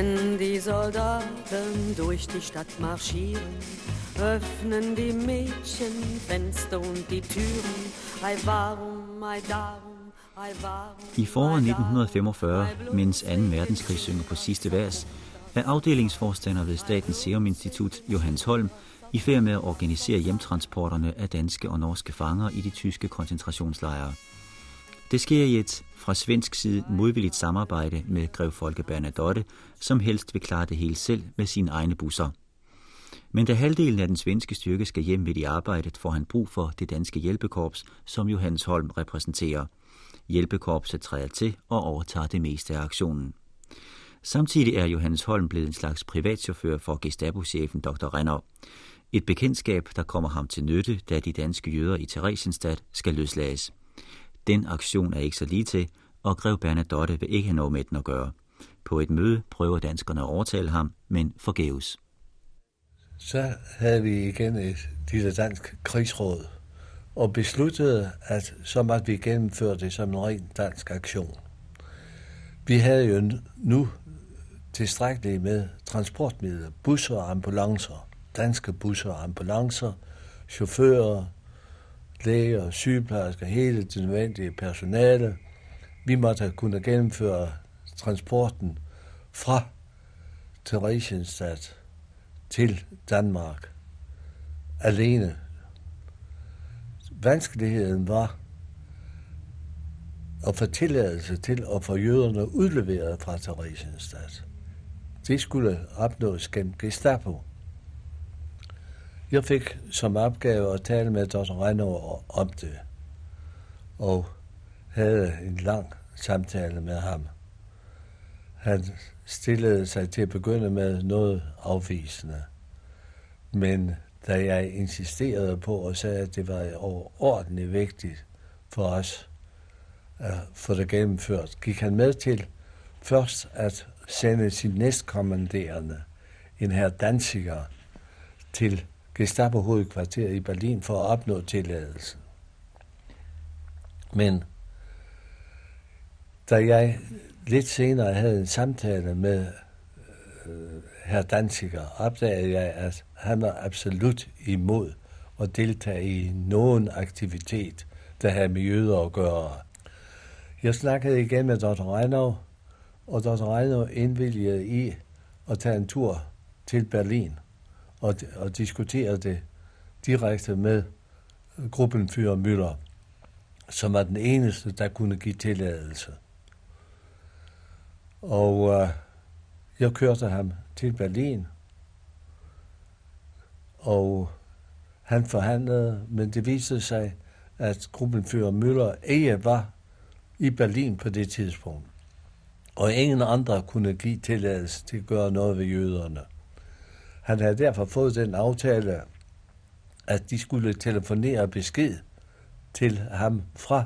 Wenn die Soldaten durch die Stadt marschieren, öffnen die Mädchen Fenster und die Türen. Ei warum, ei darum, ei warum. I foråret 1945, mens 2. verdenskrig synger på sidste vers, er afdelingsforstander ved Statens Serum Institut, Johannes Holm, i færd med at organisere hjemtransporterne af danske og norske fanger i de tyske koncentrationslejre. Det sker i et fra svensk side modvilligt samarbejde med Grev Folke Bernadotte, som helst vil klare det hele selv med sine egne busser. Men da halvdelen af den svenske styrke skal hjem midt i arbejdet, får han brug for det danske hjælpekorps, som Johannes Holm repræsenterer. Hjælpekorpset træder til og overtager det meste af aktionen. Samtidig er Johannes Holm blevet en slags privatchauffør for Gestapo-chefen Dr. Renner. Et bekendtskab, der kommer ham til nytte, da de danske jøder i Theresienstadt skal løslades. Den aktion er ikke så lige til, og Grev Bernadotte vil ikke have noget med den at gøre. På et møde prøver danskerne at overtale ham, men forgæves. Så havde vi igen et lille dansk krigsråd, og besluttede, at så måtte vi gennemføre det som en ren dansk aktion. Vi havde jo nu tilstrækkeligt med transportmidler, busser og ambulancer, danske busser og ambulancer, chauffører, læger, sygeplejersker, hele det nødvendige personale. Vi måtte kunne gennemføre transporten fra Theresienstadt til Danmark alene. Vanskeligheden var at få tilladelse til at få jøderne udleveret fra Theresienstadt. Det skulle opnås gennem Gestapo. Jeg fik som opgave at tale med Dr. Reynor om det, og havde en lang samtale med ham. Han stillede sig til at begynde med noget afvisende. Men da jeg insisterede på og sagde, at det var overordentligt vigtigt for os at få det gennemført, gik han med til først at sende sin næstkommanderende, en her Danziger, til Gestapo-hovedkvarteret i Berlin for at opnå tilladelse. Men da jeg lidt senere havde en samtale med øh, herr Danziger, opdagede jeg, at han var absolut imod at deltage i nogen aktivitet, der havde med jøder at gøre. Jeg snakkede igen med Dr. Reinau, og Dr. Reinau indvilligede i at tage en tur til Berlin og, og diskuterede det direkte med gruppen Fyre Møller, som var den eneste, der kunne give tilladelse. Og øh, jeg kørte ham til Berlin, og han forhandlede, men det viste sig, at gruppen Fyre Møller ikke var i Berlin på det tidspunkt. Og ingen andre kunne give tilladelse til at gøre noget ved jøderne. Han havde derfor fået den aftale, at de skulle telefonere besked til ham fra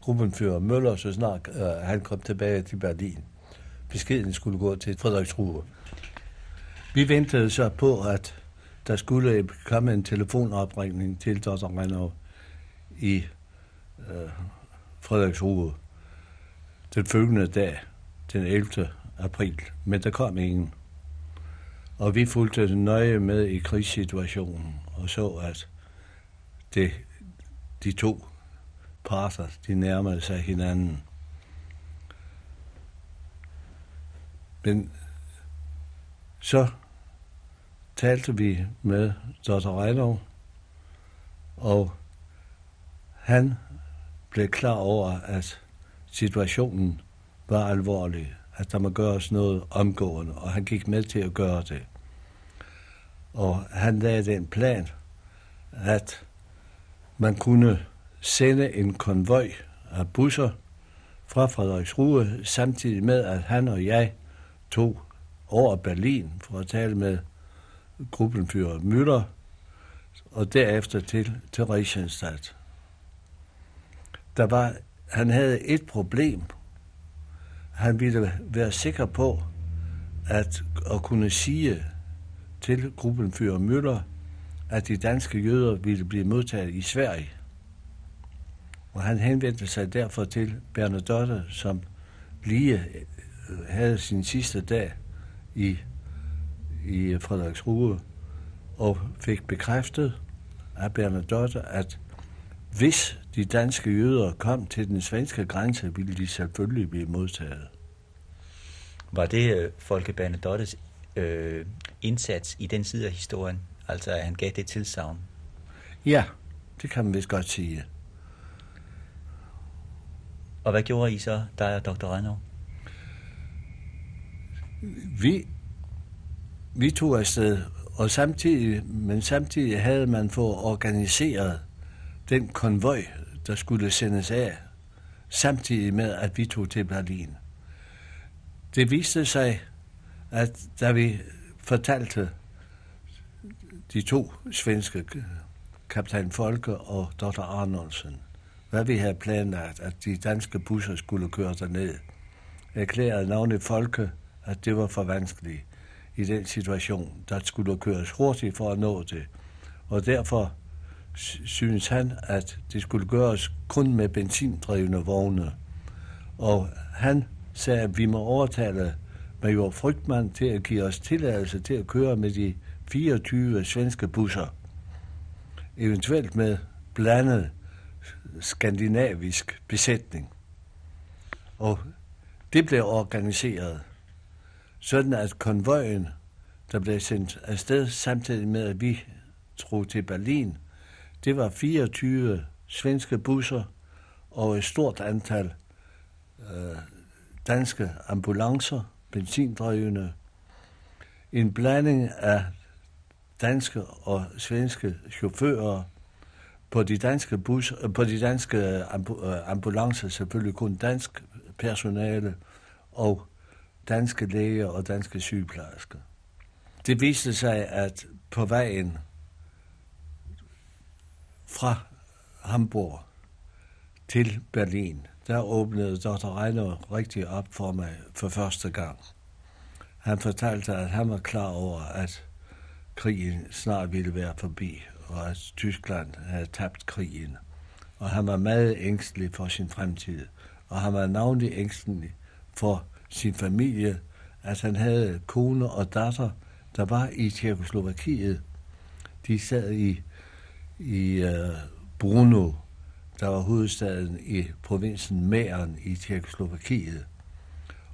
gruppenfører Møller, så snart øh, han kom tilbage til Berlin. Beskeden skulle gå til Frederiksrue. Vi ventede så på, at der skulle komme en telefonopringning til Dr. Renov i øh, Frederiksrue den følgende dag, den 11. april. Men der kom ingen. Og vi fulgte nøje med i krigssituationen og så, at det, de to parter, de nærmede sig hinanden. Men så talte vi med Dr. Rejlov, og han blev klar over, at situationen var alvorlig at der må gøres noget omgående, og han gik med til at gøre det. Og han lagde en plan, at man kunne sende en konvoj af busser fra Frederiksruhe, samtidig med, at han og jeg tog over Berlin for at tale med gruppenfører Müller, og derefter til Theresienstadt. Der var, han havde et problem, han ville være sikker på at, at kunne sige til gruppen Fyre Møller, at de danske jøder ville blive modtaget i Sverige. Og han henvendte sig derfor til Bernadotte, som lige øh, havde sin sidste dag i, i Frederiksruhe og fik bekræftet af Bernadotte, at hvis de danske jøder kom til den svenske grænse, ville de selvfølgelig blive modtaget. Var det øh, Folke Bernadottes øh, indsats i den side af historien, altså at han gav det tilsavn? Ja, det kan man vist godt sige. Og hvad gjorde I så, dig og Dr. Renov? Vi, vi tog afsted, og samtidig, men samtidig havde man fået organiseret den konvoj, der skulle sendes af, samtidig med, at vi tog til Berlin. Det viste sig, at da vi fortalte de to svenske, kaptajn Folke og Dr. Arnoldsen, hvad vi havde planlagt, at de danske busser skulle køre derned, erklærede navnet Folke, at det var for vanskeligt i den situation. Der skulle køres hurtigt for at nå det. Og derfor synes han, at det skulle gøres kun med benzindrevne vogne. Og han sagde, at vi må overtale major Frygtmann til at give os tilladelse til at køre med de 24 svenske busser. Eventuelt med blandet skandinavisk besætning. Og det blev organiseret, sådan at konvojen, der blev sendt afsted samtidig med, at vi drog til Berlin, det var 24 svenske busser og et stort antal øh, danske ambulancer, benzindrevne, en blanding af danske og svenske chauffører, på de danske bus, øh, på de danske øh, ambulancer selvfølgelig kun dansk personale og danske læger og danske sygeplejersker. Det viste sig, at på vejen fra Hamburg til Berlin, der åbnede Dr. Reiner rigtig op for mig for første gang. Han fortalte, at han var klar over, at krigen snart ville være forbi, og at Tyskland havde tabt krigen. Og han var meget ængstelig for sin fremtid, og han var navnlig ængstelig for sin familie, at han havde kone og datter, der var i Tjekoslovakiet. De sad i, i øh, Bruno, der var hovedstaden i provinsen Mæren i Tjekoslovakiet.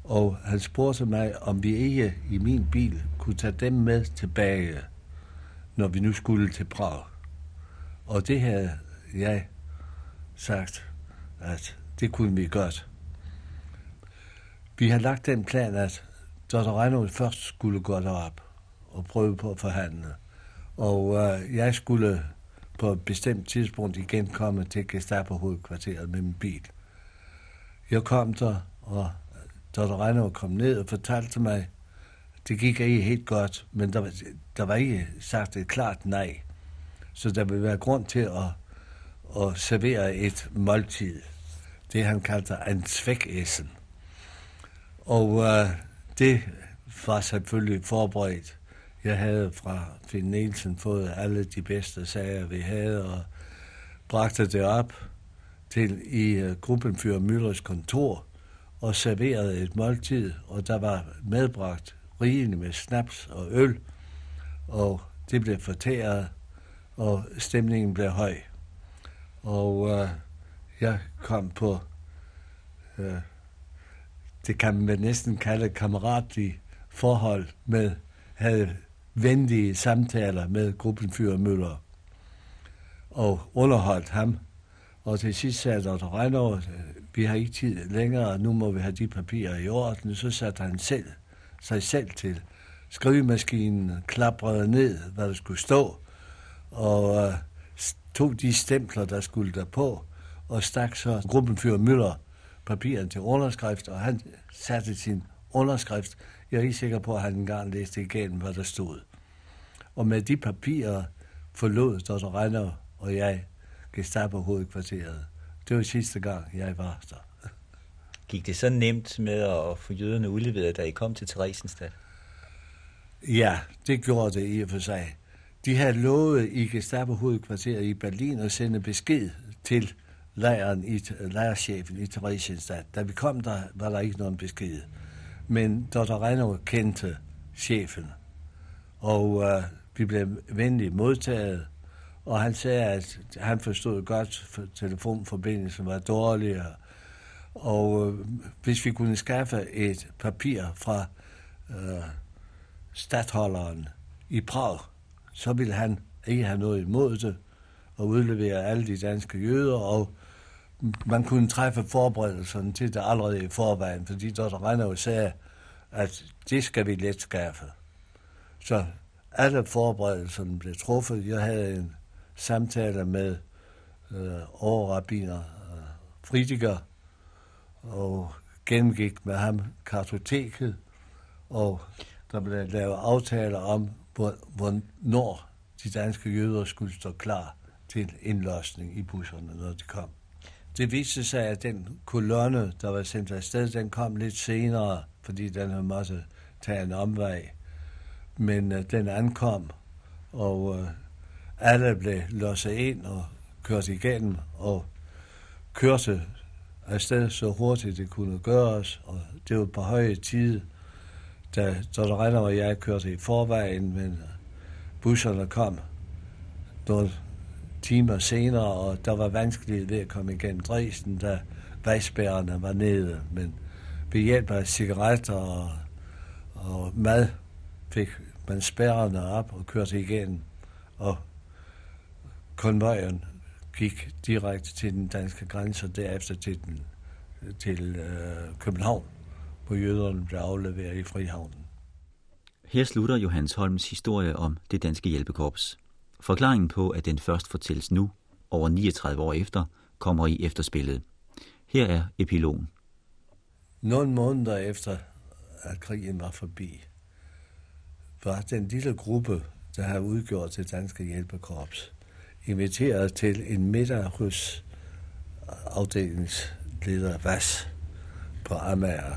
Og han spurgte mig, om vi ikke i min bil kunne tage dem med tilbage – når vi nu skulle til Prag. Og det havde jeg sagt, at det kunne vi godt. Vi har lagt den plan, at Dr. Reynolds først skulle gå derop og prøve på at forhandle. Og øh, jeg skulle på et bestemt tidspunkt igen komme til Gestapo-hovedkvarteret med min bil. Jeg kom der, og Dr. Reynolds kom ned og fortalte mig, det gik ikke helt godt, men der, der var ikke sagt et klart nej. Så der ville være grund til at, at servere et måltid. Det han kaldte en svækæsen. Og øh, det var selvfølgelig forberedt. Jeg havde fra Finn Nielsen fået alle de bedste sager, vi havde, og bragte det op til i øh, gruppen for Møllers kontor og serverede et måltid, og der var medbragt rigeligt med snaps og øl, og det blev fortæret, og stemningen blev høj. Og øh, jeg kom på, øh, det kan man næsten kalde kammeratlige forhold med, havde venlige samtaler med gruppen Fyre Møller, og underholdt ham. Og til sidst sagde Dr. Reinover, øh, vi har ikke tid længere, nu må vi have de papirer i orden. Så satte han selv sig selv til. Skrivemaskinen klaprede ned, hvad der skulle stå, og øh, tog de stempler, der skulle der på, og stak så gruppenfører Møller papiren til underskrift, og han satte sin underskrift. Jeg er ikke sikker på, at han engang læste igennem, hvad der stod. Og med de papirer forlod Dr. Reiner og jeg Gestapo hovedkvarteret. Det var sidste gang, jeg var der. Gik det så nemt med at få jøderne udleveret, da I kom til Theresienstadt? Ja, det gjorde det i og for sig. De havde lovet i Gestapo-hovedkvarteret i Berlin at sende besked til lejren i, lejrchefen i Theresienstadt. Da vi kom der, var der ikke nogen besked. Men Dr. Renner kendte chefen. Og uh, vi blev venligt modtaget, og han sagde, at han forstod godt, at telefonforbindelsen var dårlig, og uh, hvis vi kunne skaffe et papir fra øh, uh, stadholderen i Prag, så ville han ikke have noget imod det, og udlevere alle de danske jøder, og man kunne træffe forberedelserne til det allerede i forvejen, fordi Dr. Renner sagde, at det skal vi let skaffe. Så alle forberedelserne blev truffet. Jeg havde en samtale med øh, overrabiner øh, Fridiger, og gennemgik med ham kartoteket, og der blev lavet aftaler om, hvor, hvornår de danske jøder skulle stå klar til indløsning i busserne, når de kom. Det viste sig, at den kolonne, der var sendt afsted, den kom lidt senere, fordi den havde måttet tage en omvej. Men uh, den ankom, og uh, alle blev låst ind og kørt igennem, og kørte afsted så hurtigt det kunne gøres, og det var på høje tid, da Dr. og jeg kørte i forvejen, men øh, busserne kom nogle timer senere, og der var vanskeligt ved at komme igennem Dresden, da vejspærrene var nede. Men ved hjælp af cigaretter og, og mad fik man spærrene op og kørte igen, og konvojen gik direkte til den danske grænse og derefter til, den, til øh, København, hvor jøderne blev afleveret i Frihavnen. Her slutter Johannes Holms historie om det danske hjælpekorps. Forklaringen på, at den først fortælles nu, over 39 år efter, kommer i efterspillet. Her er epilogen. Nogle måneder efter, at krigen var forbi, var den lille gruppe, der har udgjort det danske hjælpekorps, inviteret til en middag hos afdelingsleder Vas på Amager.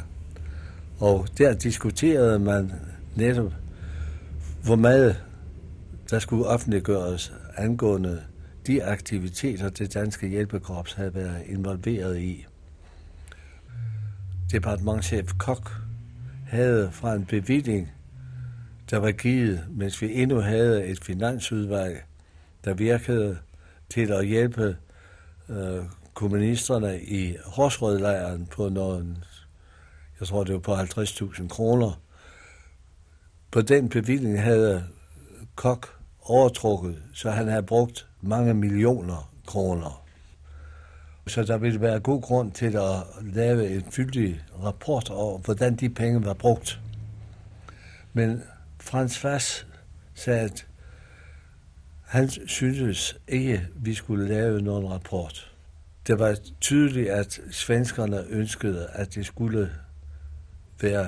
Og der diskuterede man netop, hvor meget der skulle offentliggøres angående de aktiviteter, det danske hjælpekorps havde været involveret i. Departementchef Kok havde fra en bevilling, der var givet, mens vi endnu havde et finansudvalg, der virkede til at hjælpe øh, kommunisterne i Horsrødlejren på nogen, jeg tror det var på 50.000 kroner. På den bevilling havde Kok overtrukket, så han havde brugt mange millioner kroner. Så der ville være god grund til at lave en fyldig rapport over, hvordan de penge var brugt. Men Frans Fass sagde, at han syntes ikke, at vi skulle lave nogen rapport. Det var tydeligt, at svenskerne ønskede, at det skulle være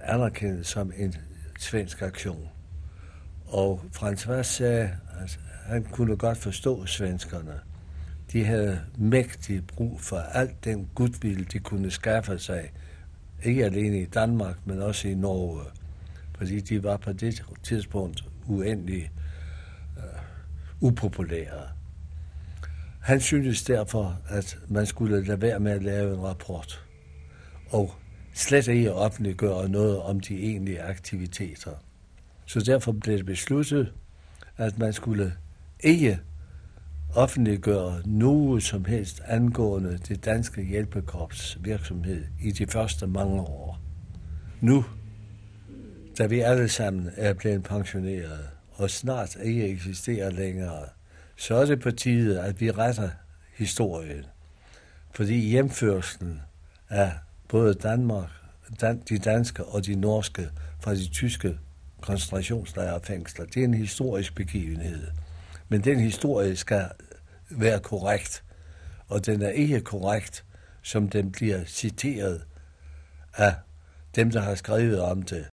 anerkendt som en svensk aktion. Og François sagde, at han kunne godt forstå svenskerne. De havde mægtig brug for alt den goodwill, de kunne skaffe sig. Ikke alene i Danmark, men også i Norge. Fordi de var på det tidspunkt uendelig uh, upopulære. Han syntes derfor, at man skulle lade være med at lave en rapport. Og slet ikke offentliggøre noget om de egentlige aktiviteter. Så derfor blev det besluttet, at man skulle ikke offentliggøre noget som helst angående det danske hjælpekorps virksomhed i de første mange år. Nu, da vi alle sammen er blevet pensioneret og snart ikke eksisterer længere, så er det på tide, at vi retter historien. Fordi hjemførselen af både Danmark, de danske og de norske fra de tyske koncentrationslejre og fængsler. Det er en historisk begivenhed. Men den historie skal være korrekt, og den er ikke korrekt, som den bliver citeret af dem, der har skrevet om det.